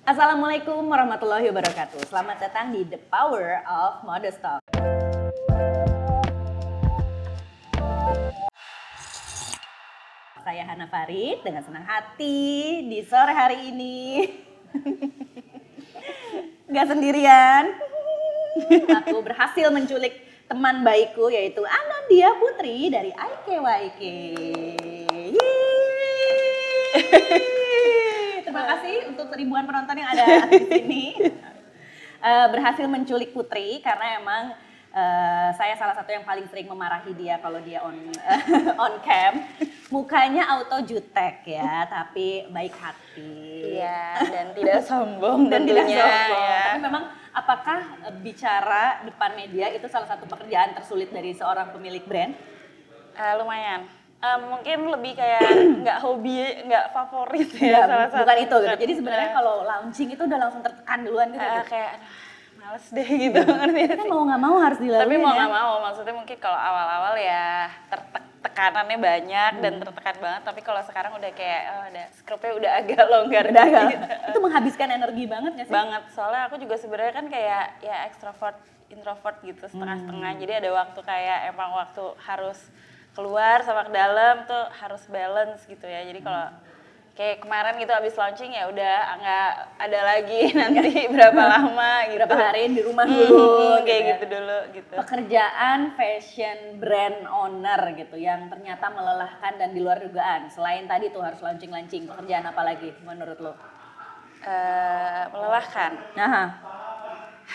Assalamualaikum warahmatullahi wabarakatuh. Selamat datang di The Power of Modest Talk. Saya Hana Farid dengan senang hati di sore hari ini. Gak sendirian. Aku berhasil menculik teman baikku yaitu Anandia Putri dari IKYK. Yeay. Terima kasih untuk ribuan penonton yang ada di sini. Eh, berhasil menculik Putri karena emang eh, saya salah satu yang paling sering memarahi dia kalau dia on on cam. Mukanya auto jutek ya, tapi baik hati. Iya, dan tidak sombong dan tidak tentunya, sombong. ya. Tapi memang apakah eh, bicara depan media itu salah satu pekerjaan tersulit dari seorang pemilik brand? Eh, lumayan. Eh, mungkin lebih kayak nggak hobi, nggak favorit ya, Ya, salah satu. bukan itu gitu. Jadi Eh, sebenarnya kalau launching itu udah langsung tertekan duluan gitu. eh, kayak males deh gitu ngerti Kan mau nggak mau harus dilalui Tapi mau ya. nggak mau, maksudnya mungkin kalau awal-awal ya tertek tekanannya banyak dan Hmm. tertekan banget. Tapi kalau sekarang udah kayak oh, ada skrupnya udah agak longgar Udah agak- itu menghabiskan energi banget gak sih? banget soalnya aku juga sebenarnya kan kayak ya extrovert introvert gitu setengah-setengah Hmm. jadi ada waktu kayak emang waktu harus keluar sama ke dalam tuh harus balance gitu ya jadi kalau kayak kemarin gitu abis launching ya udah nggak ada lagi nanti berapa lama gitu Berapa hari di rumah Hmm, dulu kayak ya. gitu dulu gitu Pekerjaan fashion brand owner gitu yang ternyata melelahkan dan di luar dugaan. Selain tadi tuh harus launching-launching, pekerjaan apa lagi menurut lo? Eh, melelahkan Nah,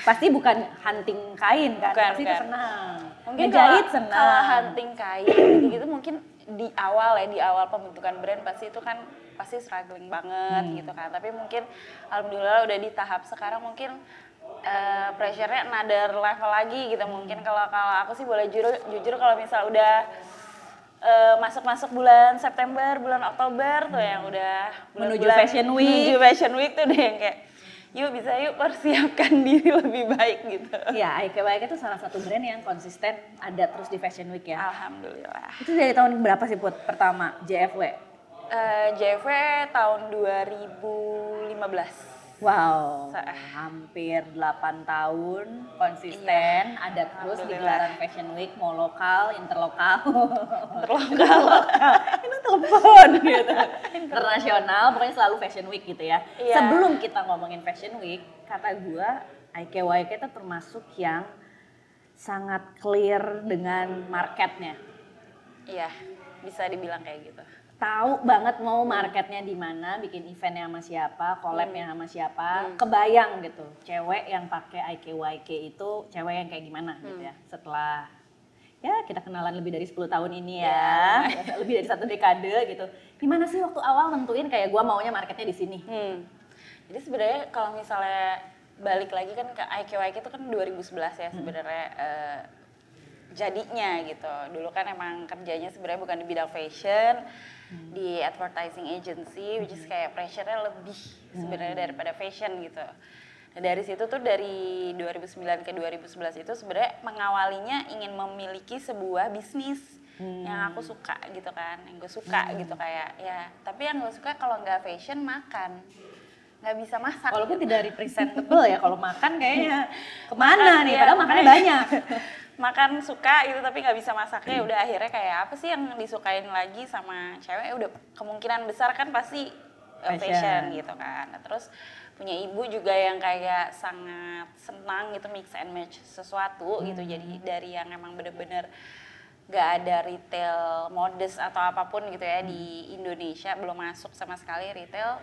pasti bukan hunting kain kan? Bukan, pasti itu bukan. senang. mungkin kalau, senang. kalau hunting kain gitu mungkin di awal ya di awal pembentukan brand pasti itu kan pasti struggling banget Hmm. gitu kan tapi mungkin alhamdulillah udah di tahap sekarang mungkin eh, pressure-nya another level lagi gitu mungkin kalau kalau aku sih boleh jujur jujur kalau misal udah eh, masuk-masuk bulan September bulan Oktober tuh yang udah Menuju bulan-bulan- Fashion Week. menuju Fashion Week tuh udah yang kayak yuk bisa yuk persiapkan diri lebih baik gitu Ya, IKYK itu salah satu brand yang konsisten ada terus di Fashion Week ya. Alhamdulillah. Itu dari tahun berapa sih Put? Pertama, JFW? Eh, JV tahun 2015. Wow, hampir 8 tahun konsisten, ada terus di gelaran Fashion Week, mau lokal, interlokal, Terlokal. itu telepon gitu, internasional, pokoknya selalu Fashion Week gitu ya. Iya. Sebelum kita ngomongin Fashion Week, kata gua IKYK itu termasuk yang sangat clear dengan marketnya. Iya, bisa dibilang kayak gitu. Tahu banget mau marketnya di mana, bikin eventnya sama siapa, Hmm. collabnya sama siapa, kebayang gitu. Cewek yang pakai IKYK itu cewek yang kayak gimana gitu Hmm. ya. Setelah ya kita kenalan lebih dari 10 tahun ini ya, lebih dari satu dekade gitu. Gimana sih waktu awal nentuin kayak gua maunya marketnya di sini? Hmm. Jadi sebenarnya kalau misalnya balik lagi kan ke IQIQ itu kan 2011 ya sebenarnya eh, jadinya gitu. Dulu kan emang kerjanya sebenarnya bukan di bidang fashion, di advertising agency, which is kayak pressure-nya lebih sebenarnya daripada fashion gitu. Nah, dari situ tuh dari 2009 ke 2011 itu sebenarnya mengawalinya ingin memiliki sebuah bisnis yang aku suka gitu kan, yang gue suka gitu kayak ya. Tapi yang gue suka kalau nggak fashion makan, nggak bisa masak. Walaupun tidak representable ya, kalau makan kayaknya ke mana nih, Iya, padahal makannya banyak. makan suka gitu tapi nggak bisa masaknya udah akhirnya kayak apa sih yang disukain lagi sama cewek Ya udah kemungkinan besar kan pasti Fashion. fashion. gitu kan Nah, terus punya ibu juga yang kayak sangat senang gitu mix and match sesuatu gitu jadi dari yang emang bener-bener nggak ada retail modest atau apa pun gitu ya di Indonesia belum masuk sama sekali retail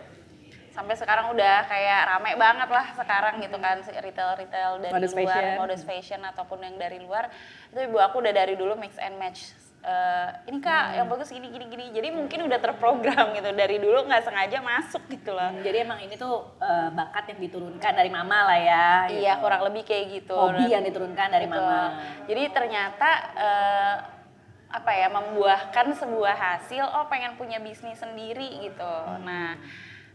sampai sekarang udah kayak rame banget lah sekarang gitu kan retail retail dari Modest luar fashion. modest fashion ataupun yang dari luar itu ibu aku udah dari dulu mix and match Eh, ini kak yang bagus gini gini gini jadi mungkin udah terprogram gitu dari dulu nggak sengaja masuk gitu loh Jadi emang ini tuh eh, bakat yang diturunkan dari mama lah ya. iya gitu. kurang lebih kayak gitu Hobi yang diturunkan dari Betul. mama. Jadi ternyata eh, apa ya membuahkan sebuah hasil oh pengen punya bisnis sendiri gitu. Nah,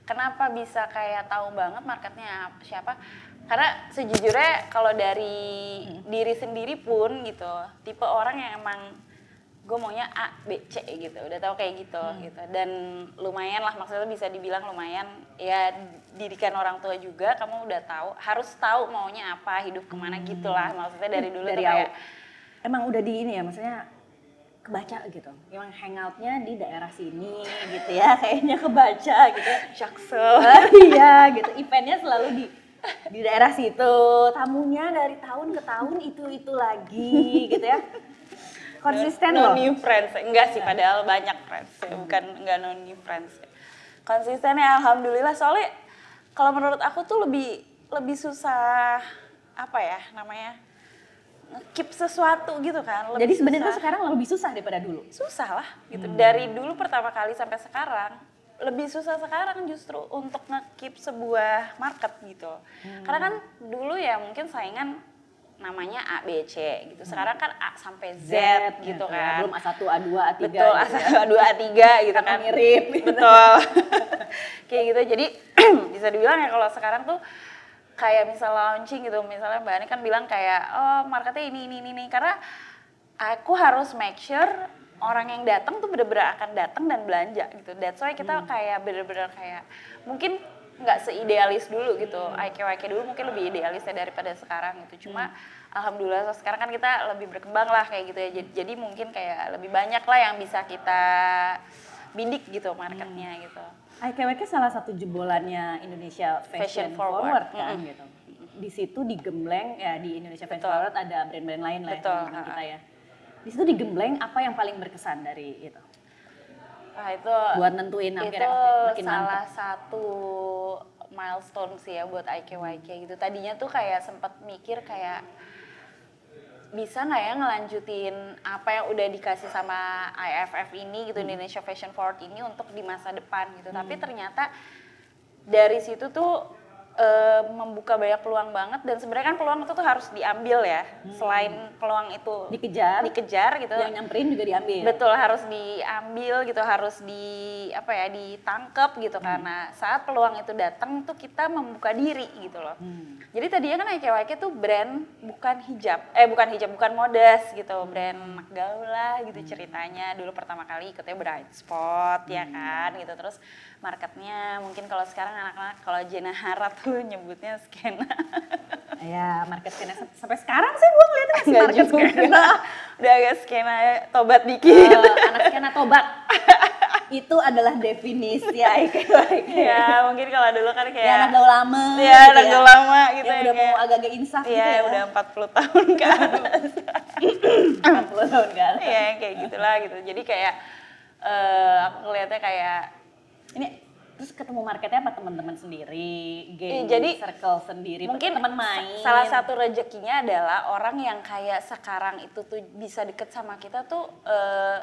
kenapa bisa kayak tahu banget marketnya ap- siapa? Karena sejujurnya kalau dari diri sendiri pun gitu, tipe orang yang emang gue maunya A B C gitu udah tahu kayak gitu gitu. Dan lumayan lah maksudnya bisa dibilang lumayan. Ya didikan orang tua juga kamu udah tahu harus tahu maunya apa hidup ke mana gitulah. Maksudnya dari dulu dari tuh kayak awal. Emang udah di ini ya, maksudnya kebaca gitu. Emang hangoutnya di daerah sini gitu ya, kayaknya kebaca gitu. jaksel Ah, iya gitu, eventnya selalu di di daerah situ, tamunya dari tahun ke tahun itu itu lagi gitu ya. Konsisten no, loh. new friends enggak sih padahal banyak friends ya. bukan enggak no new friends konsisten ya alhamdulillah soalnya kalau menurut aku tuh lebih lebih susah apa ya namanya keep sesuatu gitu kan lebih Jadi sebenarnya sekarang lebih susah daripada dulu. susah lah gitu. Dari dulu pertama kali sampai sekarang lebih susah sekarang justru untuk nge-keep sebuah market gitu. Karena kan dulu ya mungkin saingan namanya A B C gitu. Sekarang kan A sampai Z, gitu ya. kan. Belum A1, A2, A3 betul gitu A1, ya. A2, A3 gitu kan. mirip. Gitu. betul. Kayak gitu. Jadi bisa dibilang ya kalau sekarang tuh kayak misal launching gitu misalnya mbak Ani kan bilang kayak oh marketnya ini ini ini, ini. karena aku harus make sure orang yang datang tuh bener-bener akan datang dan belanja gitu. That's why kita kayak bener-bener kayak mungkin nggak seidealis dulu gitu IQ IQ dulu mungkin lebih idealis ya daripada sekarang gitu. Cuma alhamdulillah sekarang kan kita lebih berkembang lah kayak gitu ya. Jadi, jadi mungkin kayak lebih banyak lah yang bisa kita bidik gitu marketnya gitu IKWK salah satu jebolannya Indonesia Fashion, Fashion Forward, Forward, kan mm-mm. gitu. Di situ digembleng ya di Indonesia Fashion Betul. Forward ada brand-brand lain lah Betul, ha-ha. kita ya. Di situ digembleng apa yang paling berkesan dari itu? Wah itu Buat nentuin itu akhirnya oke, makin salah mantep. satu milestone sih ya buat IKYK gitu. Tadinya tuh kayak sempet mikir kayak bisa nggak ya ngelanjutin apa yang udah dikasih sama IFF ini gitu Indonesia Fashion Forward ini untuk di masa depan gitu. Tapi ternyata dari situ tuh eh, membuka banyak peluang banget dan sebenarnya kan peluang itu tuh harus diambil ya. Selain peluang itu Dikejar, dikejar gitu. yang nyamperin juga diambil. Betul harus diambil gitu, harus di apa ya ditangkap gitu karena saat peluang itu datang tuh kita membuka diri gitu loh. Hmm. Jadi tadinya kan IKYK tuh brand bukan hijab, eh bukan hijab, bukan modes gitu, brand anak gaul lah gitu ceritanya. Dulu pertama kali ikutnya Bright Spot ya kan gitu. Terus marketnya mungkin kalau sekarang anak-anak kalau Jena Hara tuh nyebutnya skena. Ya, market skena sampai sekarang sih gua ngeliatnya masih Nggak market juga. skena. Udah agak skena tobat dikit. Eh, anak skena tobat. itu adalah definisi IKWK. ya mungkin kalau dulu kan kayak Ya, anak gaul lama. Iya, gitu anak gaul lama gitu Yang ya, udah mau agak-agak insaf Iya, gitu ya. udah 40 tahun kan. 40 tahun kan. Iya, kayak gitulah gitu. Jadi kayak eh aku ngeliatnya kayak Ini terus ketemu marketnya apa teman-teman sendiri, geng, jadi circle sendiri, mungkin teman main. salah satu rezekinya adalah orang yang kayak sekarang itu tuh bisa deket sama kita tuh eh,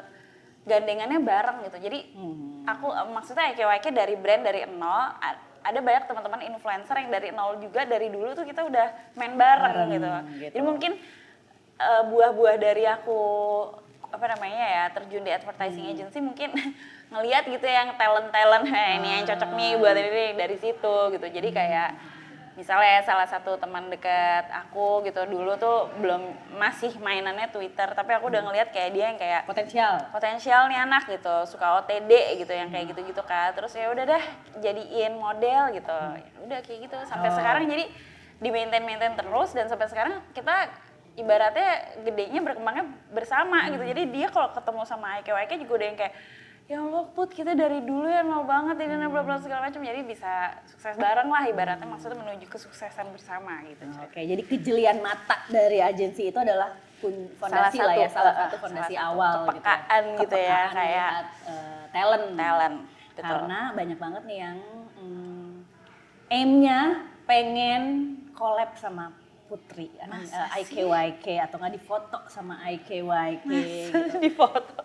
gandengannya bareng gitu. Jadi Hmm. aku eh, maksudnya IKYK dari brand dari nol ada banyak teman-teman influencer yang dari nol juga dari dulu tuh kita udah main bareng, Bareng, gitu. gitu. Jadi mungkin eh, buah-buah dari aku apa namanya ya terjun di advertising Hmm. agency mungkin ngelihat gitu yang talent talent ini yang cocok nih buat ini dari situ gitu. Jadi kayak misalnya salah satu teman dekat aku gitu dulu tuh belum masih mainannya Twitter tapi aku udah ngelihat kayak dia yang kayak potensial. potensial nih anak gitu suka OTD gitu yang kayak gitu-gitu kan. Terus ya udah dah jadiin model gitu. Ya udah kayak gitu sampai Oh. sekarang. Jadi di maintain maintain terus dan sampai sekarang kita ibaratnya gedenya berkembangnya bersama gitu. Jadi dia kalau ketemu sama IKYK juga udah yang kayak ya Allah put kita dari dulu ya nol banget ini bla bla segala macam. Jadi bisa sukses bareng lah ibaratnya maksudnya menuju kesuksesan bersama gitu. Oke, jadi kejelian mata dari agensi itu adalah kun- Salah fondasi lah ya, salah uh, satu fondasi salah satu awal kepekaan gitu, gitu ya, Kepekaan kayak eh, talent. talent betul. Karena banyak banget nih yang mm, aim-nya pengen collab sama Putri, Masa eh, IKYK atau nggak difoto sama IKYK. gitu. di foto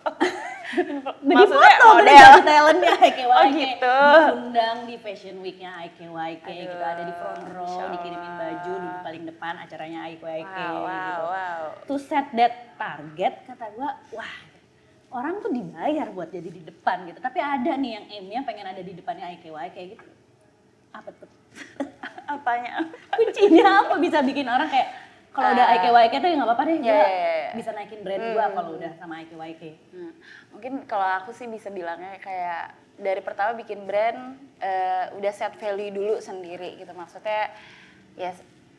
Di Maksudnya foto model? talentnya IKYK. Oh, gitu. Diundang di Fashion Week-nya IKYK gitu, Aduh, ada di front row, dikirimin baju duduk paling depan acaranya IKYK wow wow gitu. wow To set that target kata gua, wah orang tuh dibayar buat jadi di depan gitu. Tapi ada nih yang aim-nya pengen ada di depannya IKYK gitu. Apa tuh? apanya? Kuncinya apa? Bisa bikin orang kayak Kalau udah Ah. IKYK tuh ya nggak apa-apa deh, Iya, gua iya, iya, bisa naikin brand gua kalau udah sama IKYK. Hmm, mungkin kalau aku sih bisa bilangnya kayak dari pertama bikin brand eh, udah set value dulu sendiri gitu. Maksudnya ya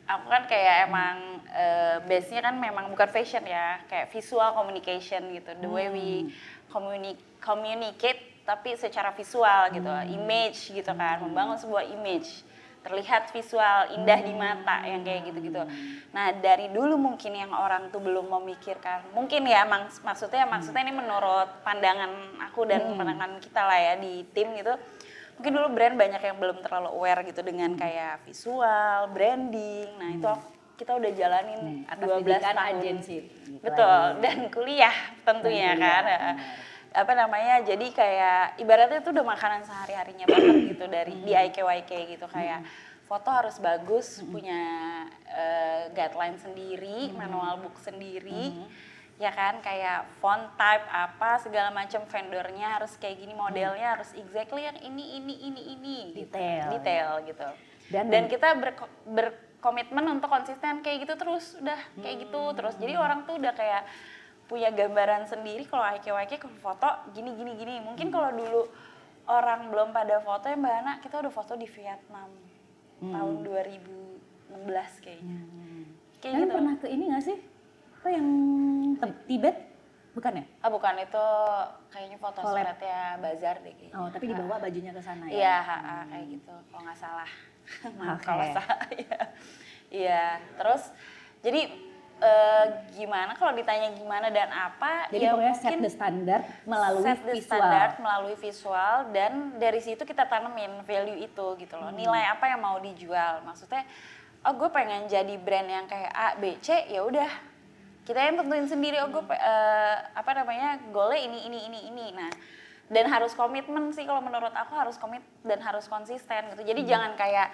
aku kan kayak emang eh, base-nya kan memang bukan fashion ya kayak visual communication gitu. The way we communi- communicate tapi secara visual gitu image gitu kan membangun sebuah image terlihat visual indah di mata yang kayak gitu-gitu. Nah dari dulu mungkin yang orang tuh belum memikirkan, mungkin ya maks- maksudnya maksudnya ini menurut pandangan aku dan pandangan kita lah ya di tim gitu. Mungkin dulu brand banyak yang belum terlalu aware gitu dengan kayak visual, branding. Nah itu aku- kita udah jalanin Atas 12 didikan tahun. agensi. Betul, dan kuliah tentunya kan. Apa namanya? Jadi kayak ibaratnya itu udah makanan sehari-harinya banget gitu dari di IKYK gitu kayak foto harus bagus, punya eh, guideline sendiri, manual book sendiri. Ya kan kayak font type apa segala macam vendornya harus kayak gini modelnya harus exactly yang ini ini ini ini gitu. Detail. detail gitu Dan- dan, kita berko- berkomitmen untuk konsisten kayak gitu terus udah kayak gitu terus jadi orang tuh udah kayak punya gambaran sendiri kalau IKYK ke foto gini gini gini mungkin kalau dulu orang belum pada foto ya mbak Ana kita udah foto di Vietnam tahun 2016 kayaknya kayak Kalian gitu pernah ke ini nggak sih? Apa yang Tib- Tibet? Bukan ya? ah bukan itu kayaknya foto suratnya bazar deh kayaknya Oh, tapi dibawa bajunya ke sana ya? Iya, ha, kayak gitu kalau nggak salah. Oke. kalau salah. Iya. Iya, terus jadi eh, gimana kalau ditanya gimana dan apa? Jadi ya pokoknya set the standard melalui set the visual. standard melalui visual dan dari situ kita tanemin value itu gitu Hmm. loh. Nilai apa yang mau dijual? Maksudnya, oh gue pengen jadi brand yang kayak A, B, C, ya udah kita yang tentuin sendiri. Oh gue eh, apa namanya goalnya ini ini ini ini. Nah dan harus komitmen sih kalau menurut aku harus komit dan harus konsisten gitu. Hmm. Jadi jangan kayak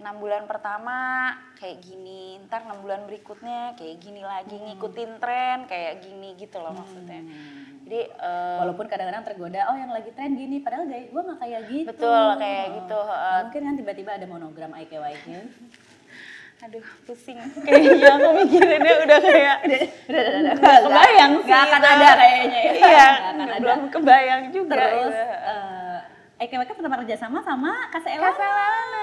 enam bulan pertama kayak gini, ntar enam bulan berikutnya kayak gini lagi Hmm. ngikutin tren kayak gini gitu loh maksudnya. Jadi eh, Walaupun kadang-kadang tergoda, oh yang lagi tren gini, padahal gaya gue nggak kayak gitu. Betul, kayak Oh. gitu, uh, mungkin kan tiba-tiba ada monogram IKYK. aduh pusing kayaknya aku mikirinnya udah kayak Nggak kebayang sih Nggak akan ada kayaknya ya. iya ada. belum kebayang juga Terus eh IKWK pertama kerjasama sama Kase Elana. Kase Elana.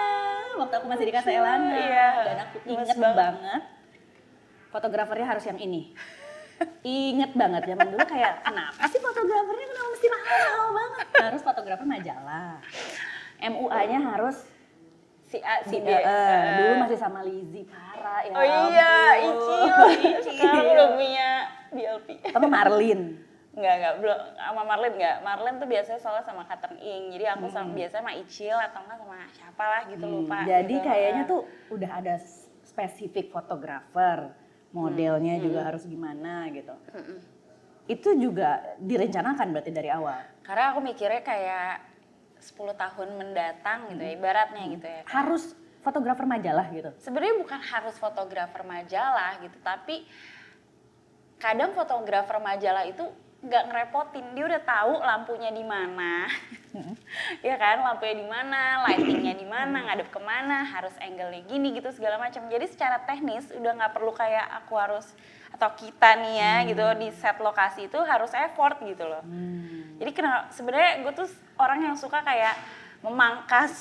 Waktu aku masih di Kase Elana. Iya. Dan aku inget banget. banget. Fotografernya harus yang ini. Inget banget zaman dulu kayak kenapa sih fotografernya kenapa mesti mahal banget. Harus fotografer majalah. MUA-nya harus si A si B eh, Eh. dulu masih sama Lizzie Para ya. oh iya ampun. Ici sekarang belum punya DLP Sama Marlin. Enggak, enggak, belum sama Marlin enggak. Marlin tuh biasanya soalnya sama Catherine Ing. Jadi aku sama biasanya sama Icil atau enggak sama siapa lah gitu lupa. Hmm, Jadi gitu. kayaknya tuh udah ada spesifik fotografer, modelnya Hmm, juga harus gimana gitu. Itu juga direncanakan berarti dari awal. Karena aku mikirnya kayak 10 tahun mendatang gitu ya, ibaratnya gitu ya. Harus fotografer majalah gitu. Sebenarnya bukan harus fotografer majalah gitu, tapi kadang fotografer majalah itu nggak ngerepotin, dia udah tahu lampunya di mana, ya kan, lampunya di mana, lightingnya di mana, ngadep ke mana, harus angle-nya gini gitu segala macam. Jadi secara teknis udah nggak perlu kayak aku harus atau kita nih ya gitu di set lokasi itu harus effort gitu loh. Jadi kenapa sebenarnya gue tuh orang yang suka kayak memangkas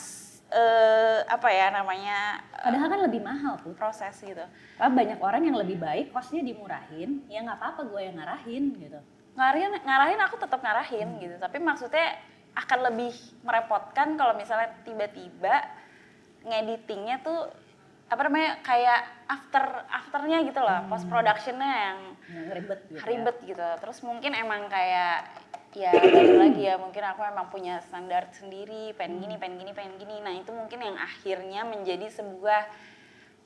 eh, apa ya namanya eh, Padahal kan lebih mahal tuh. proses gitu. Karena banyak orang yang lebih baik kosnya dimurahin, ya nggak apa-apa gue yang ngarahin gitu. Ngarahin ngarahin aku tetap ngarahin gitu, tapi maksudnya akan lebih merepotkan kalau misalnya tiba-tiba ngeditingnya tuh apa namanya kayak after afternya gitu loh, post productionnya yang Yang ribet gitu. ya. ribet gitu. Terus mungkin emang kayak ya balik lagi ya mungkin aku emang punya standar sendiri, pengen gini, pengen gini, pengen gini. Nah itu mungkin yang akhirnya menjadi sebuah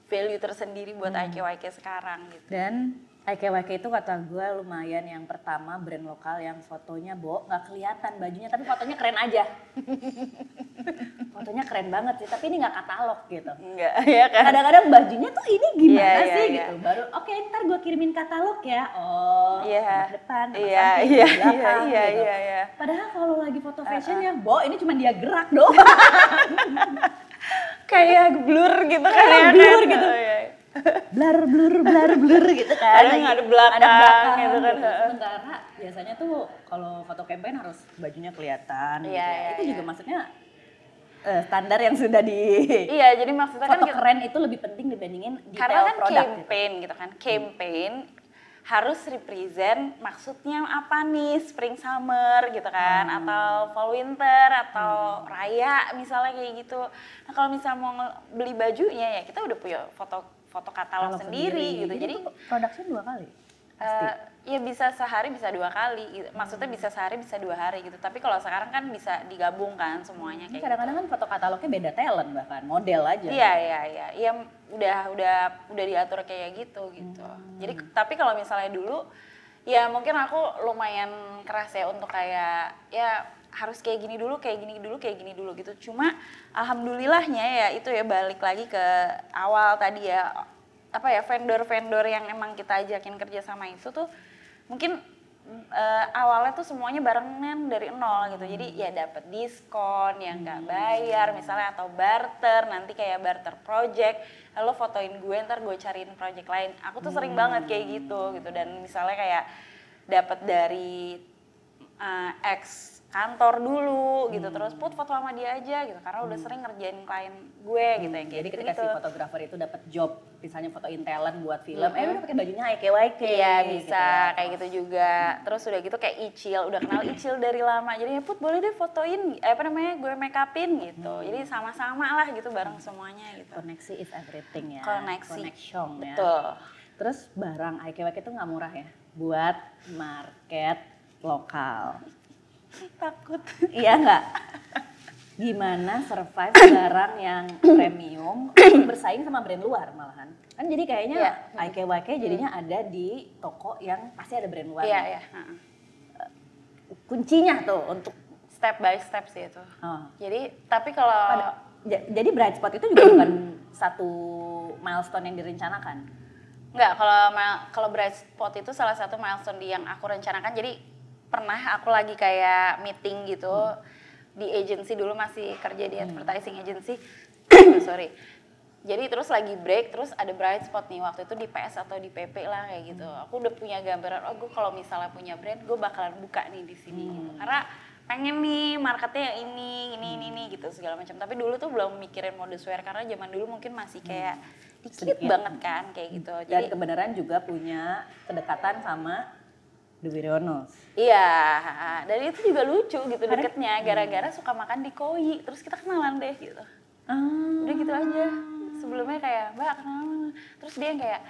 value tersendiri buat IKYK sekarang gitu. Dan IKWK itu kata gue lumayan yang pertama brand lokal yang fotonya bo nggak kelihatan bajunya tapi fotonya keren aja. fotonya keren banget sih tapi ini nggak katalog gitu. Enggak ya kan? Kadang-kadang bajunya tuh ini gimana Iya, iya, sih iya. gitu. Baru oke ntar gue kirimin katalog ya. Oh Iya. sebelah depan, Iya, iya, belakang iya, gitu. iya, iya. Padahal kalau lagi foto fashion ya, bo ini cuma dia gerak doang. Kayak blur gitu kan Kayak ya blur kan? gitu. Oh, iya. Blur blur blur blur gitu kan. Kadang Lagi ada belakang, ada belakang gitu kan. gitu. Sementara biasanya tuh kalau foto campaign harus bajunya kelihatan gitu. Iya, ya. iya, Itu iya. juga maksudnya eh, standar yang sudah di Iya, jadi maksudnya kan foto kita- keren itu lebih penting dibandingin detail karena kan produk gitu. campaign gitu. kan campaign harus represent maksudnya apa nih spring summer gitu kan Hmm. atau fall winter atau raya misalnya kayak gitu nah kalau misalnya mau beli bajunya ya kita udah punya foto foto katalog Kalau sendiri, gitu jadi itu production dua kali. Pasti. eh, ya bisa sehari bisa dua kali gitu. maksudnya bisa sehari bisa dua hari gitu tapi kalau sekarang kan bisa digabungkan semuanya kayak kadang-kadang kan foto katalognya beda talent bahkan model aja. Iya iya iya, iya udah udah udah diatur kayak gitu gitu. Jadi tapi kalau misalnya dulu ya mungkin aku lumayan keras ya untuk kayak ya harus kayak gini dulu, kayak gini dulu, kayak gini dulu gitu. Cuma alhamdulillahnya ya itu ya balik lagi ke awal tadi ya apa ya vendor-vendor yang emang kita ajakin kerja sama itu tuh mungkin eh, awalnya tuh semuanya barengan dari nol gitu. Jadi ya dapet diskon yang nggak bayar misalnya atau barter nanti kayak barter project lalu fotoin gue ntar gue cariin project lain. Aku tuh sering banget kayak gitu gitu. Dan misalnya kayak dapet dari eh, ex kantor dulu gitu terus put foto sama dia aja gitu karena udah sering ngerjain klien gue gitu ya Jadi ketika gitu. si fotografer itu dapat job, misalnya fotoin talent buat film, eh udah pakai bajunya IKYK. Iya gitu bisa ya. kayak gitu juga. Terus udah gitu kayak Icil, udah kenal Icil dari lama. Jadi ya put boleh deh fotoin, eh, apa namanya gue make upin gitu. Hmm. Jadi sama-sama lah gitu bareng semuanya gitu. Koneksi is everything ya. Koneksi. Connection ya. Betul. Terus barang IKYK itu nggak murah ya buat market lokal. Takut. Iya nggak? Gimana survive barang yang premium bersaing sama brand luar malahan? Kan jadi kayaknya Iya. IKYK jadinya ada di toko yang pasti ada brand luar. Iya ya. heeh. Kuncinya tuh untuk Step by step sih itu. oh, Jadi tapi kalau pada- jadi bright spot itu juga bukan satu milestone yang direncanakan. Enggak, kalau kalau bright spot itu salah satu milestone yang aku rencanakan. Jadi pernah aku lagi kayak meeting gitu di agency dulu masih kerja di advertising agency. Sorry. Jadi terus lagi break, terus ada bright spot nih waktu itu di PS atau di PP lah kayak gitu. Aku udah punya gambaran, oh gue kalau misalnya punya brand, gue bakalan buka nih di sini gitu. Karena pengen nih marketnya yang ini, ini, ini, ini gitu segala macam. Tapi dulu tuh belum mikirin mode swear karena zaman dulu mungkin masih kayak dikit Sedikit. banget kan kayak gitu. Dan Jadi kebenaran juga punya kedekatan sama The Wirionos. Iya, dan itu juga lucu gitu deketnya gara-gara suka makan di koi, terus kita kenalan deh gitu. Ah. Udah gitu aja. Sebelumnya kayak, "Mbak, kenalan." Terus dia yang kayak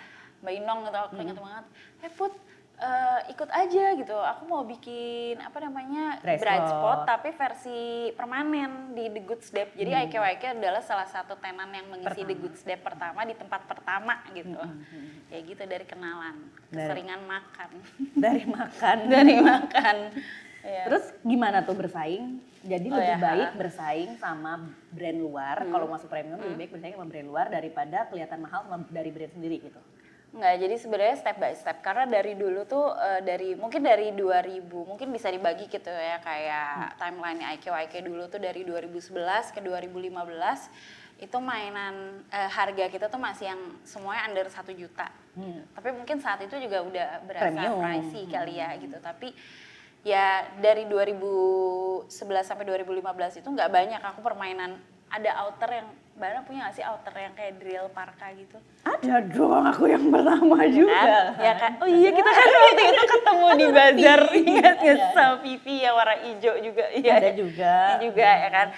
Mbak Inong gitu, aku ingat banget. "Eh, Put, eh, ikut aja gitu. Aku mau bikin apa namanya? Bright bright spot. tapi versi permanen di The Good Step. Jadi IKYK adalah salah satu tenan yang mengisi The Good Step pertama di tempat pertama gitu. Ya gitu dari kenalan, Dari- keseringan makan. Dari makan. dari makan. Iya. Terus gimana tuh bersaing? Jadi Oh, lebih ya, baik bersaing sama brand luar. Kalau masuk premium lebih baik bersaing sama brand luar daripada kelihatan mahal sama dari brand sendiri gitu. Enggak, jadi sebenarnya step by step karena dari dulu tuh eh, dari mungkin dari 2000 mungkin bisa dibagi gitu ya kayak timeline IQ dulu tuh dari 2011 ke 2015 itu mainan eh, harga kita tuh masih yang semuanya under satu juta. Hmm. Tapi mungkin saat itu juga udah berasa Premium. pricey kali ya gitu. Tapi ya dari 2011 sampai 2015 itu nggak banyak aku permainan ada outer yang Mbak punya gak sih outer yang kayak drill parka gitu? Ada dong aku yang pertama juga. kan? Ya kan? Oh iya kita kan waktu itu ketemu di bazar ingat nggak sama Vivi yang warna hijau juga. Iya. Ada juga. Ini juga ya kan.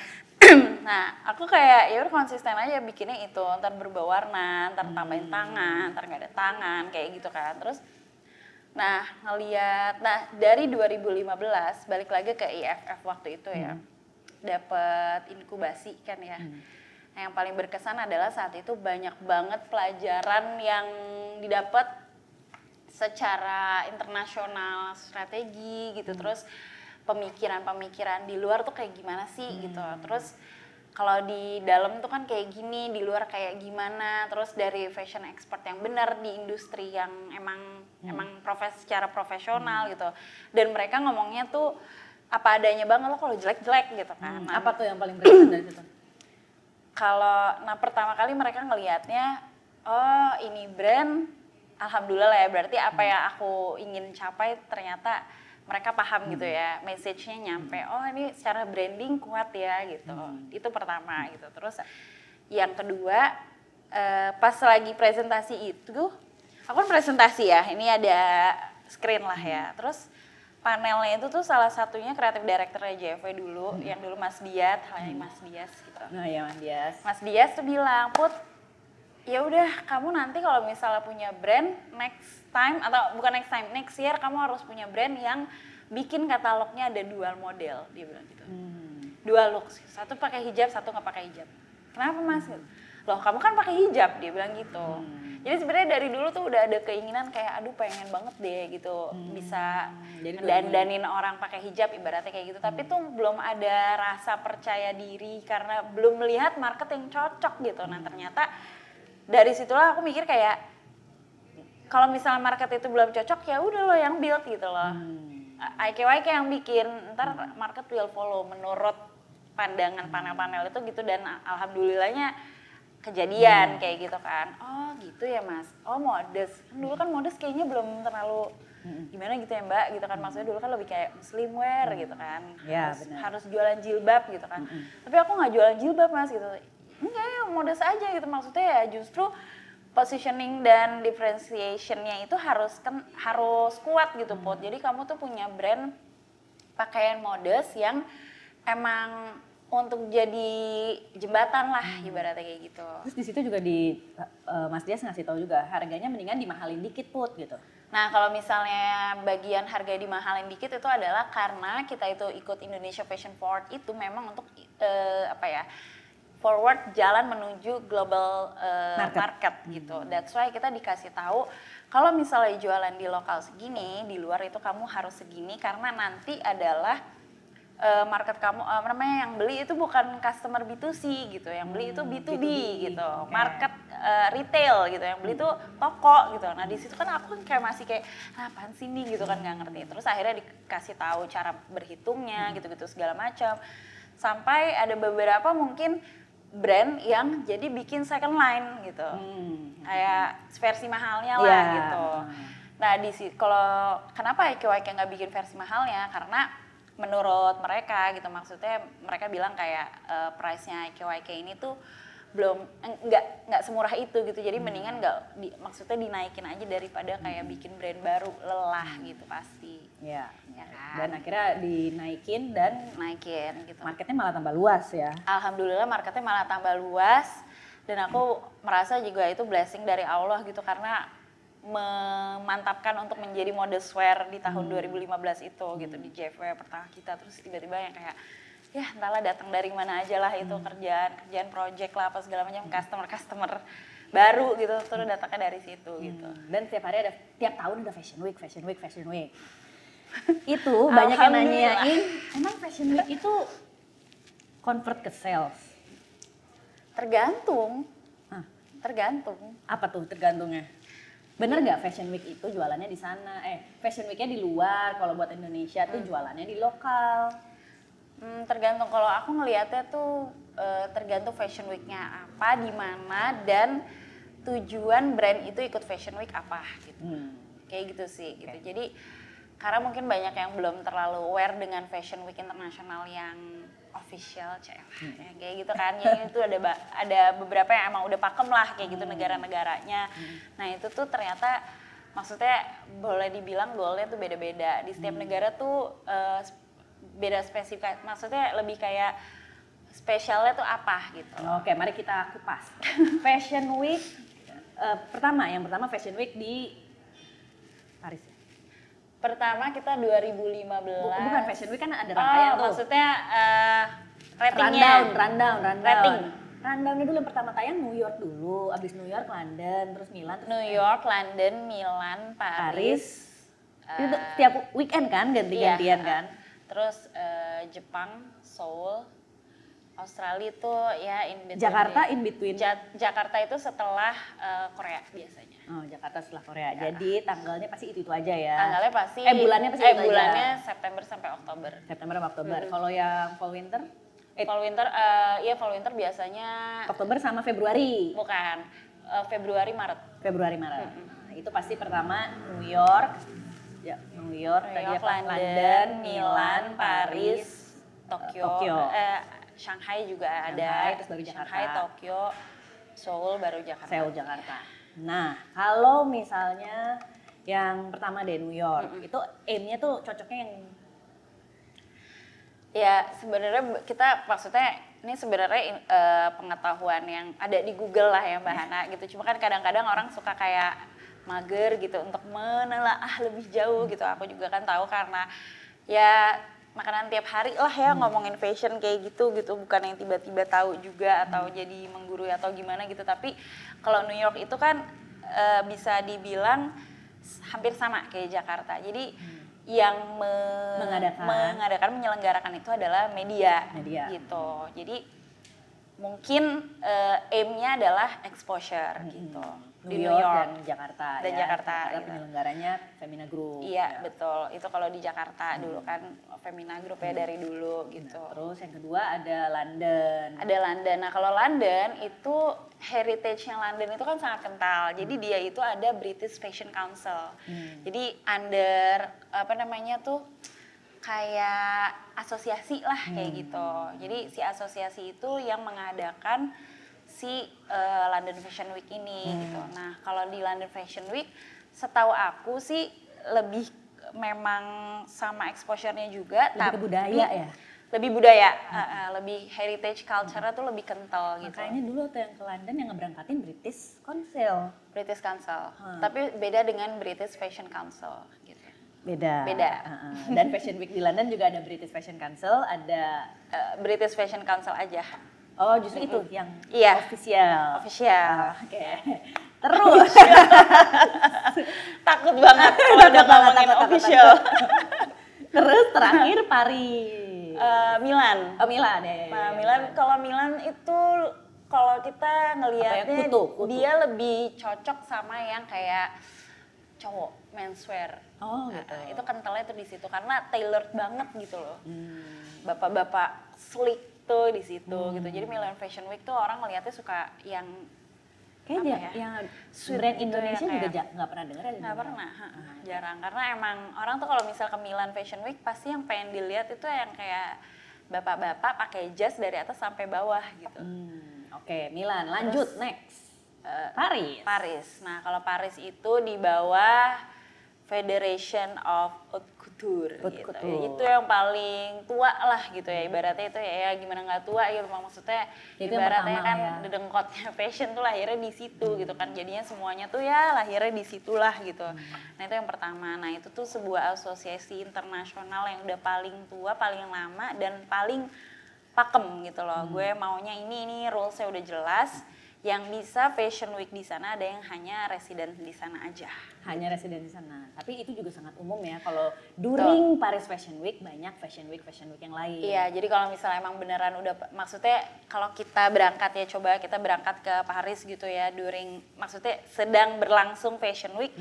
nah aku kayak ya udah konsisten aja bikinnya itu ntar berubah warna, ntar tambahin tangan, ntar nggak ada tangan kayak gitu kan. Terus nah ngeliat, nah dari 2015 balik lagi ke IFF waktu itu ya, dapat inkubasi kan ya. Nah, yang paling berkesan adalah saat itu banyak banget pelajaran yang didapat secara internasional strategi gitu. Terus pemikiran-pemikiran di luar tuh kayak gimana sih gitu. Terus kalau di dalam tuh kan kayak gini di luar kayak gimana. Terus dari fashion expert yang benar di industri yang emang emang profes secara profesional gitu. Dan mereka ngomongnya tuh apa adanya banget lo kalau jelek-jelek gitu kan. Nah, Apa tuh yang paling berkesan dari situ? kalau nah pertama kali mereka ngelihatnya oh ini brand alhamdulillah lah ya berarti apa yang aku ingin capai ternyata mereka paham gitu ya message-nya nyampe oh ini secara branding kuat ya gitu. Itu pertama gitu. Terus yang kedua eh, pas lagi presentasi itu aku kan presentasi ya ini ada screen lah ya. Terus panelnya itu tuh salah satunya kreatif directornya JFW dulu yang dulu Mas Diat halnya Mas Dias gitu Nah ya Mas Dias. Mas Dias tuh bilang, Put, ya udah kamu nanti kalau misalnya punya brand next time atau bukan next time, next year kamu harus punya brand yang bikin katalognya ada dual model, dia bilang gitu. Hmm. Dua look, satu pakai hijab, satu nggak pakai hijab. Kenapa Mas? Loh, kamu kan pakai hijab, dia bilang gitu. Jadi sebenarnya dari dulu tuh udah ada keinginan kayak aduh pengen banget deh gitu bisa Jadi dandanin orang pakai hijab ibaratnya kayak gitu. Tapi tuh belum ada rasa percaya diri karena belum melihat market yang cocok gitu. Nah, ternyata dari situlah aku mikir kayak kalau misalnya market itu belum cocok ya udah lo yang build gitu loh. IKYK yang bikin, ntar market will follow menurut pandangan panel-panel itu gitu dan alhamdulillahnya kejadian kayak gitu kan. Oh gitu ya mas, oh modest. Kan dulu kan modest kayaknya belum terlalu gimana gitu ya mbak gitu kan. Maksudnya dulu kan lebih kayak muslim wear gitu kan. Ya, harus, harus jualan jilbab gitu kan. Tapi aku nggak jualan jilbab mas gitu. Enggak ya modest aja gitu maksudnya ya justru positioning dan differentiationnya itu harus kan harus kuat gitu pot. Jadi kamu tuh punya brand pakaian modest yang emang untuk jadi jembatan lah ibaratnya kayak gitu. Terus di situ juga di eh, Mas Dias ngasih tahu juga harganya mendingan dimahalin dikit put gitu. Nah kalau misalnya bagian harga dimahalin dikit itu adalah karena kita itu ikut Indonesia Fashion Forward itu memang untuk eh, apa ya forward jalan menuju global eh, Market. market. gitu. That's why kita dikasih tahu kalau misalnya jualan di lokal segini, di luar itu kamu harus segini karena nanti adalah eh, market kamu eh, namanya yang beli itu bukan customer B2C gitu, yang beli itu Hmm, B2B, B2B, gitu. oke. Market eh, retail gitu, yang beli itu toko gitu. Nah, di situ kan aku kayak masih kayak "Ah, apaan sih nih gitu kan nggak ngerti. Terus akhirnya dikasih tahu cara berhitungnya gitu-gitu segala macam. Sampai ada beberapa mungkin brand yang jadi bikin second line gitu Hmm. kayak versi mahalnya lah Iya. gitu. Nah di si kalau kenapa IQYK nggak bikin versi mahalnya? Karena menurut mereka gitu maksudnya mereka bilang kayak eh, price-nya IQYK ini tuh belum nggak nggak semurah itu gitu. Jadi mendingan nggak di- maksudnya dinaikin aja daripada kayak bikin brand baru lelah gitu pasti. Ya. Ya kan? Dan akhirnya dinaikin dan Naikin gitu. marketnya malah tambah luas ya. Alhamdulillah marketnya malah tambah luas dan aku merasa juga itu blessing dari Allah gitu karena memantapkan untuk menjadi modest wear di tahun 2015 itu gitu di JFW pertama kita. Terus tiba-tiba yang kayak ya entahlah datang dari mana aja lah itu kerjaan kerjaan project lah apa segala macam customer customer baru gitu. Terus datangnya dari situ gitu. Dan tiap hari ada tiap tahun ada fashion week, fashion week, fashion week. itu banyak yang nanyain, emang fashion week itu convert ke sales? tergantung. Hah, tergantung. Apa tuh tergantungnya? Bener nggak fashion week itu jualannya di sana? Eh, fashion weeknya di luar. Kalau buat Indonesia tuh jualannya di lokal. Hmm, tergantung kalau aku ngelihatnya tuh eh, tergantung fashion weeknya apa, di mana dan tujuan brand itu ikut fashion week apa gitu. Hmm. Kayak gitu sih gitu. Jadi karena mungkin banyak yang belum terlalu aware dengan fashion week internasional yang official CL ya, kayak gitu kan. Yang itu ada ada beberapa yang emang udah pakem lah kayak gitu negara-negaranya. Nah itu tuh ternyata maksudnya boleh dibilang goalnya tuh beda-beda. Di setiap negara tuh s- beda spesifik maksudnya lebih kayak spesialnya tuh apa gitu. Oke, mari kita kupas. Fashion Week eh, pertama, yang pertama Fashion Week di ya? Pertama kita 2015 Bu- Bukan Fashion Week kan ada oh rangkaian tuh. maksudnya eh, ratingnya rundown, rundown, rundown. Rating. Rundownnya dulu yang pertama tayang New York dulu, abis New York London, terus Milan, terus New York, London, Milan, Paris. Paris. eh, itu tiap weekend kan ganti-gantian iya, kan. Terus eh, Jepang, Seoul, Australia itu ya in between. Jakarta in between. Ja- Jakarta itu setelah eh, Korea biasanya. Oh, Jakarta setelah Korea. Jadi tanggalnya pasti itu-itu aja ya. Tanggalnya pasti Eh, bulannya pasti eh, itu aja. bulannya September sampai Oktober. September sama Oktober. Kalau yang fall winter? Eh, Fall winter eh iya fall winter biasanya Oktober sama Februari. bukan. eh, Februari Maret. Februari Maret. Nah, itu pasti pertama New York, ya New York, New tadi York, apa? London, Milan, Paris, Tokyo, Tokyo. eh, Shanghai juga ada. Shanghai, terus baru Jakarta. Shanghai, Tokyo, Seoul, baru Jakarta. Seoul Jakarta. Nah, kalau misalnya yang pertama deh New York, itu aimnya tuh cocoknya yang Ya sebenarnya kita maksudnya ini sebenarnya eh, pengetahuan yang ada di Google lah ya Mbak Hana gitu. Cuma kan kadang-kadang orang suka kayak mager gitu untuk menelaah lebih jauh gitu. Aku juga kan tahu karena ya makanan tiap hari lah ya ngomongin fashion kayak gitu gitu. Bukan yang tiba-tiba tahu juga atau jadi menggurui atau gimana gitu. Tapi kalau New York itu kan eh, bisa dibilang hampir sama kayak Jakarta. Jadi yang me- Mengadakan. mengadakan menyelenggarakan itu adalah media, Media. gitu. Jadi mungkin eh, aim-nya adalah exposure gitu New di York, New York. dan Jakarta Dan ya. Jakarta, Karena gitu. penyelenggaranya Femina Group. Iya ya. betul. Itu kalau di Jakarta dulu kan Femina Group ya dari dulu gitu. Terus yang kedua ada London. Ada London. Nah kalau London itu heritage-nya London itu kan sangat kental. Jadi dia itu ada British Fashion Council. Jadi under apa namanya tuh kayak asosiasi lah kayak gitu. Jadi si asosiasi itu yang mengadakan si eh, London Fashion Week ini gitu. Nah kalau di London Fashion Week, setahu aku sih lebih memang sama exposure-nya juga. Lebih ke budaya ya? Lebih budaya, eh, eh, lebih heritage culture-nya tuh lebih kental gitu. Makanya dulu tuh yang ke London yang ngeberangkatin British Council. British Council, Hmm. tapi beda dengan British Fashion Council gitu. Beda. Beda. Heeh. Dan Fashion Week di London juga ada British Fashion Council, ada Eh, British Fashion Council aja, Oh, justru itu yang Iya. official. official. Oke. Terus Takut banget kalau udah Takut ngomongin takut, takut, official. terus terakhir Paris. Eh, Milan. oh, Milan ya. ya, Nah, ya. Milan kalau Milan itu kalau kita ngelihatnya ya, kutu, kutu. dia lebih cocok sama yang kayak cowok menswear. Oh, Nah, gitu. itu kentalnya tuh di situ karena tailored banget gitu loh. Hmm. Bapak-bapak slick tuh di situ gitu. Jadi Milan Fashion Week tuh orang ngelihatnya suka yang Kayaknya ya? yang brand gitu ya, Indonesia juga nggak pernah dengar di nggak Milan. pernah, ha, jarang. Karena emang orang tuh kalau misal ke Milan Fashion Week pasti yang pengen dilihat itu yang kayak bapak-bapak pakai jas dari atas sampai bawah gitu. Hmm, Oke, Milan. Lanjut next. Eh, Paris. Paris. Nah, kalau Paris itu di bawah Federation of Haute Gitu. Couture. Itu yang paling tua lah gitu ya. Ibaratnya itu ya, ya gimana nggak tua gitu maksudnya Itu ibaratnya pertama kan ya. dedengkotnya fashion tuh lahirnya di situ gitu kan. Jadinya semuanya tuh ya lahirnya di situlah gitu. Hmm. Nah, itu yang pertama. Nah, itu tuh sebuah asosiasi internasional yang udah paling tua, paling lama dan paling pakem gitu loh. Hmm. Gue maunya ini ini rulesnya udah jelas. Yang bisa fashion week di sana ada yang hanya residen di sana aja. Hanya residen di sana. Tapi itu juga sangat umum ya. Kalau during Paris Fashion Week banyak Fashion Week Fashion Week yang lain. Iya, jadi kalau misalnya emang beneran udah, maksudnya kalau kita berangkat ya coba kita berangkat ke Paris gitu ya, during, maksudnya sedang berlangsung Fashion Week,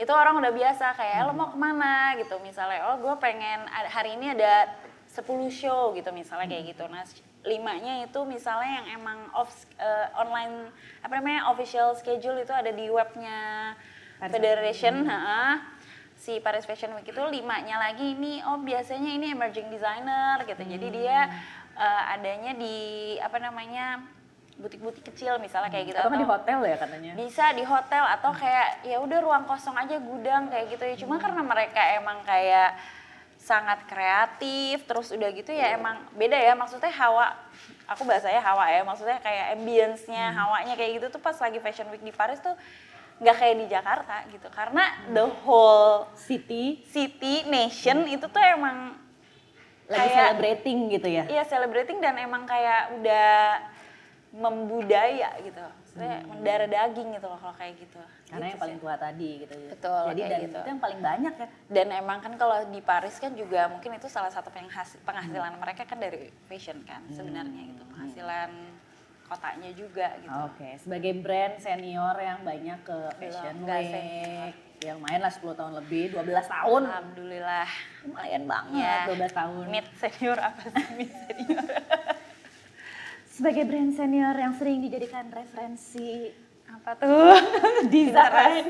itu orang udah biasa kayak lo mau ke mana gitu, misalnya oh gue pengen hari ini ada 10 show gitu misalnya kayak gitu. Nah limanya itu misalnya yang emang off eh, online apa namanya official schedule itu ada di webnya Paris Federation, heeh. si Paris Fashion Week itu limanya lagi ini oh biasanya ini emerging designer gitu. Jadi dia eh, adanya di apa namanya butik-butik kecil misalnya kayak gitu Atau kan di hotel ya katanya. bisa di hotel atau kayak ya udah ruang kosong aja gudang kayak gitu ya cuma karena mereka emang kayak sangat kreatif terus udah gitu ya emang beda ya maksudnya hawa aku bahasanya hawa ya maksudnya kayak ambience-nya hawanya kayak gitu tuh pas lagi fashion week di Paris tuh nggak kayak di Jakarta gitu. Karena the whole City. city nation itu tuh emang lagi kayak- celebrating gitu ya. Iya celebrating dan emang kayak udah membudaya gitu. Maksudnya mendarah daging gitu loh kalau kayak gitu. Karena Gitu yang paling tua tadi gitu. Betul, Jadi dan gitu. itu yang paling banyak ya. Dan emang kan kalau di Paris kan juga mungkin itu salah satu penghas- penghasilan mereka kan dari fashion kan sebenarnya gitu. Penghasilan kotanya juga gitu. Oke, sebagai brand senior yang banyak ke Fashion enggak Week, yang main lah 10 tahun lebih, 12 tahun. Alhamdulillah. Lumayan banget, Ya. 12 tahun. Mid senior apa sih mid senior? Sebagai brand senior yang sering dijadikan referensi Apa tuh? desain.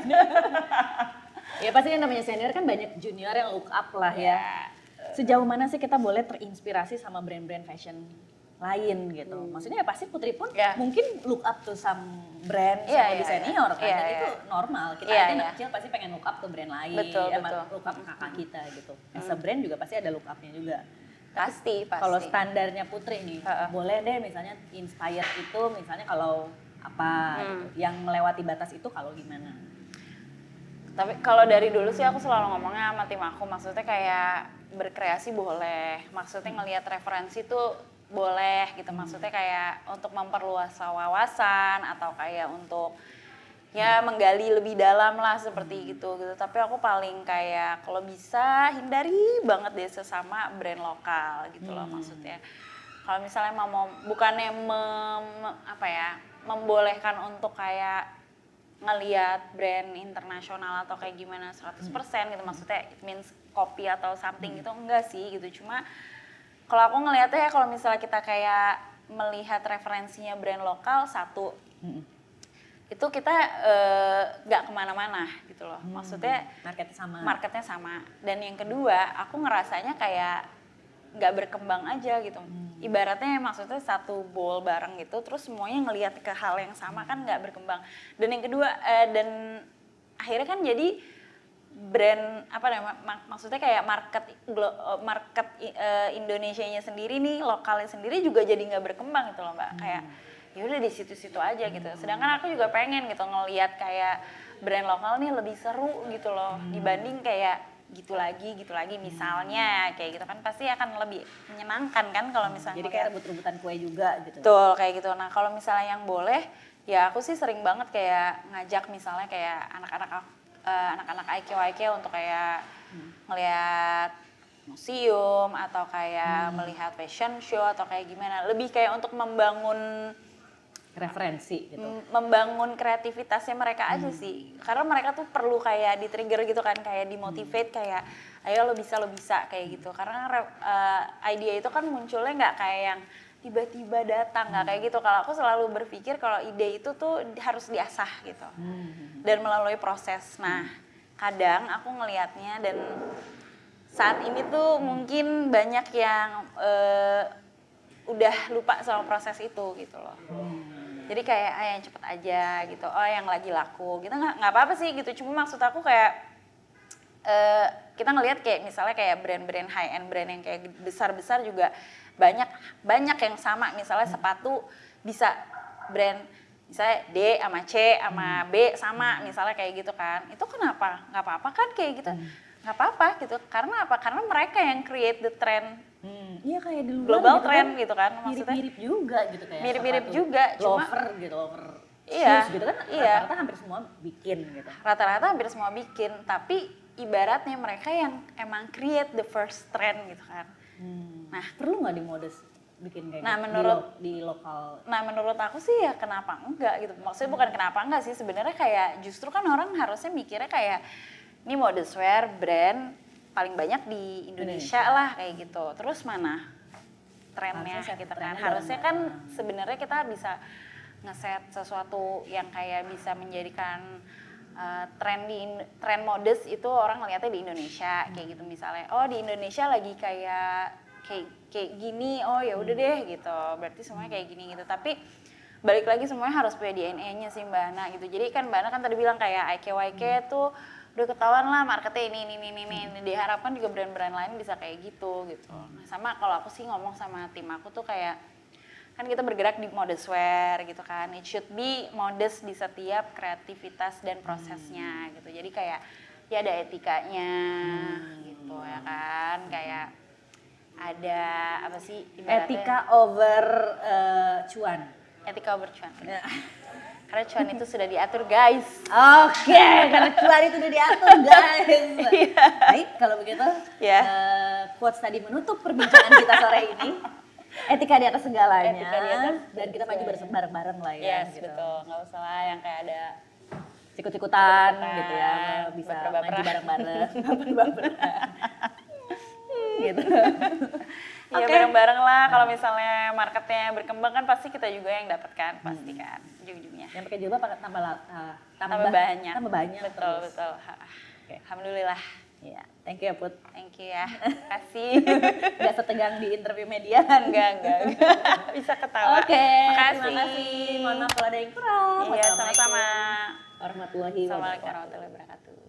ya pasti yang namanya senior kan banyak junior yang look up lah ya. Ya. Sejauh mana sih kita boleh terinspirasi sama brand-brand fashion lain gitu. Maksudnya ya pasti Putri pun Ya. mungkin look up to some brand Iya, sama iya, di senior kan. iya, Dan iya. itu normal. Kita Iya, aja anak iya. kecil pasti pengen look up to brand lain. Betul, ya, betul. look up ke kakak kita gitu. As a brand juga pasti ada look upnya juga. Pasti, pasti. Kalau standarnya Putri nih, Heeh. boleh deh misalnya inspired itu misalnya kalau apa Hmm. gitu. yang melewati batas itu kalau gimana? Tapi kalau dari dulu sih aku selalu ngomongnya sama tim aku, maksudnya kayak berkreasi boleh, maksudnya ngelihat referensi tuh boleh gitu, maksudnya kayak untuk memperluas wawasan atau kayak untuk ya menggali lebih dalam lah seperti gitu gitu. Tapi aku paling kayak kalau bisa hindari banget deh sesama brand lokal gitu loh maksudnya. Kalau misalnya mau, bukannya mem- apa ya membolehkan untuk kayak ngeliat brand internasional atau kayak gimana 100% gitu maksudnya it means copy atau something gitu enggak sih gitu. Cuma kalau aku ngelihatnya kalau misalnya kita kayak melihat referensinya brand lokal satu itu kita eh, nggak ke mana-mana gitu loh. Maksudnya Marketnya sama. marketnya sama. Dan yang kedua aku ngerasanya kayak nggak berkembang aja gitu. Ibaratnya maksudnya satu bowl bareng gitu terus semuanya ngelihat ke hal yang sama kan nggak berkembang. Dan yang kedua eh, dan akhirnya kan jadi brand apa namanya mak- maksudnya kayak market eh, market eh, Indonesianya sendiri nih lokalnya sendiri juga jadi nggak berkembang gitu loh mbak. Kayak ya udah di situ-situ aja gitu. Sedangkan aku juga pengen gitu ngelihat kayak brand lokal nih lebih seru gitu loh dibanding kayak gitu lagi gitu lagi. Misalnya kayak gitu kan pasti akan lebih menyenangkan kan kalau misalnya Jadi kayak rebut-rebutan kue juga gitu. Betul kayak gitu. Nah kalau misalnya yang boleh, ya aku sih sering banget kayak ngajak misalnya kayak anak-anak eh, anak-anak IQ IQ untuk kayak ngelihat museum atau kayak melihat fashion show atau kayak gimana. Lebih kayak untuk membangun Referensi gitu. membangun kreativitasnya mereka aja sih. Karena mereka tuh perlu kayak di-trigger gitu kan, kayak dimotivate kayak ayo lo bisa lo bisa kayak gitu. Karena re- eh, ide itu kan munculnya nggak kayak yang tiba-tiba datang nggak kayak gitu. Kalau aku selalu berpikir kalau ide itu tuh harus diasah gitu. Dan melalui proses. Nah, kadang aku ngelihatnya dan saat ini tuh mungkin banyak yang eh, udah lupa sama proses itu gitu loh. Jadi kayak ah yang cepet aja gitu, oh yang lagi laku gitu nggak nggak apa-apa sih gitu. Cuma maksud aku kayak eh, kita ngelihat kayak misalnya kayak brand-brand high end brand yang kayak besar-besar juga banyak banyak yang sama. Misalnya sepatu bisa brand misalnya D sama C sama B sama misalnya kayak gitu kan. Itu kenapa? nggak apa-apa kan kayak gitu. Nggak apa-apa gitu. Karena apa? Karena mereka yang create the trend Hmm, Iya kayak di luar global gitu trend kan. gitu kan maksudnya. Mirip-mirip juga gitu kayak. Mirip-mirip juga, cuma- lover gitu, lover Iya, shoes gitu kan. iya. Rata-rata hampir semua bikin gitu. rata-rata hampir semua bikin tapi ibaratnya mereka yang emang create the first trend gitu kan Nah, perlu nggak di modus bikin kayak Nah, gitu? menurut- di, lo- di lokal nah menurut aku sih ya kenapa enggak gitu maksudnya bukan kenapa enggak sih sebenarnya kayak justru kan orang harusnya mikirnya kayak ini modest wear brand paling banyak di Indonesia, Indonesia. lah kayak gitu. Terus mana trennya Harusnya set gitu kan? harusnya kan sebenarnya kita bisa ngeset sesuatu yang kayak bisa menjadikan uh, tren di tren modest itu orang ngeliatnya di Indonesia kayak gitu misalnya. Oh di Indonesia lagi kayak kayak kayak gini oh ya udah deh gitu. Berarti semuanya kayak gini gitu. Tapi balik lagi semuanya harus punya DNA-nya sih Mbak Ana gitu. Jadi kan Mbak Ana kan tadi bilang kayak IKYK tuh udah ketahuan lah marketnya ini ini ini ini, ini. diharapkan juga brand-brand lain bisa kayak gitu gitu. Nah, sama kalau aku sih ngomong sama tim aku tuh kayak kan kita bergerak di modest wear gitu kan. It should be modest di setiap kreativitas dan prosesnya gitu. Jadi kayak ya ada etikanya gitu ya kan. Kayak ada apa sih ibaratnya- etika over eh, cuan. etika bercuan karena cuan itu sudah diatur guys Oke, karena cuan itu udah diatur guys. Baik, kalau begitu Ya. eh, quotes tadi menutup perbincangan kita sore ini. Etika di atas segalanya. Etika di atas dan kita maju bareng-bareng lah ya. yes gitu. betul nggak usah lah yang kayak ada Sikut-sikutan gitu ya, bisa maju bareng-bareng. Baper-baperan. gitu. Ya Oke. bareng-bareng lah kalau misalnya marketnya berkembang kan pasti kita juga yang dapat kan pasti kan ujung-ujungnya. Yang pakai jilbab tambah uh, Tambah banyak. Tambah banyak. Betul terus. betul. Ha- Oke. Alhamdulillah. Iya, thank you ya Put. Thank you ya. Kasih. Gak setegang di interview media. enggak, enggak, enggak. Bisa ketawa. Oke, Makasih. terima kasih. Mohon maaf kalau ada yang kurang. Iya, sama-sama. warahmatullahi Assalamualaikum wabarakatuh. warahmatullahi wabarakatuh.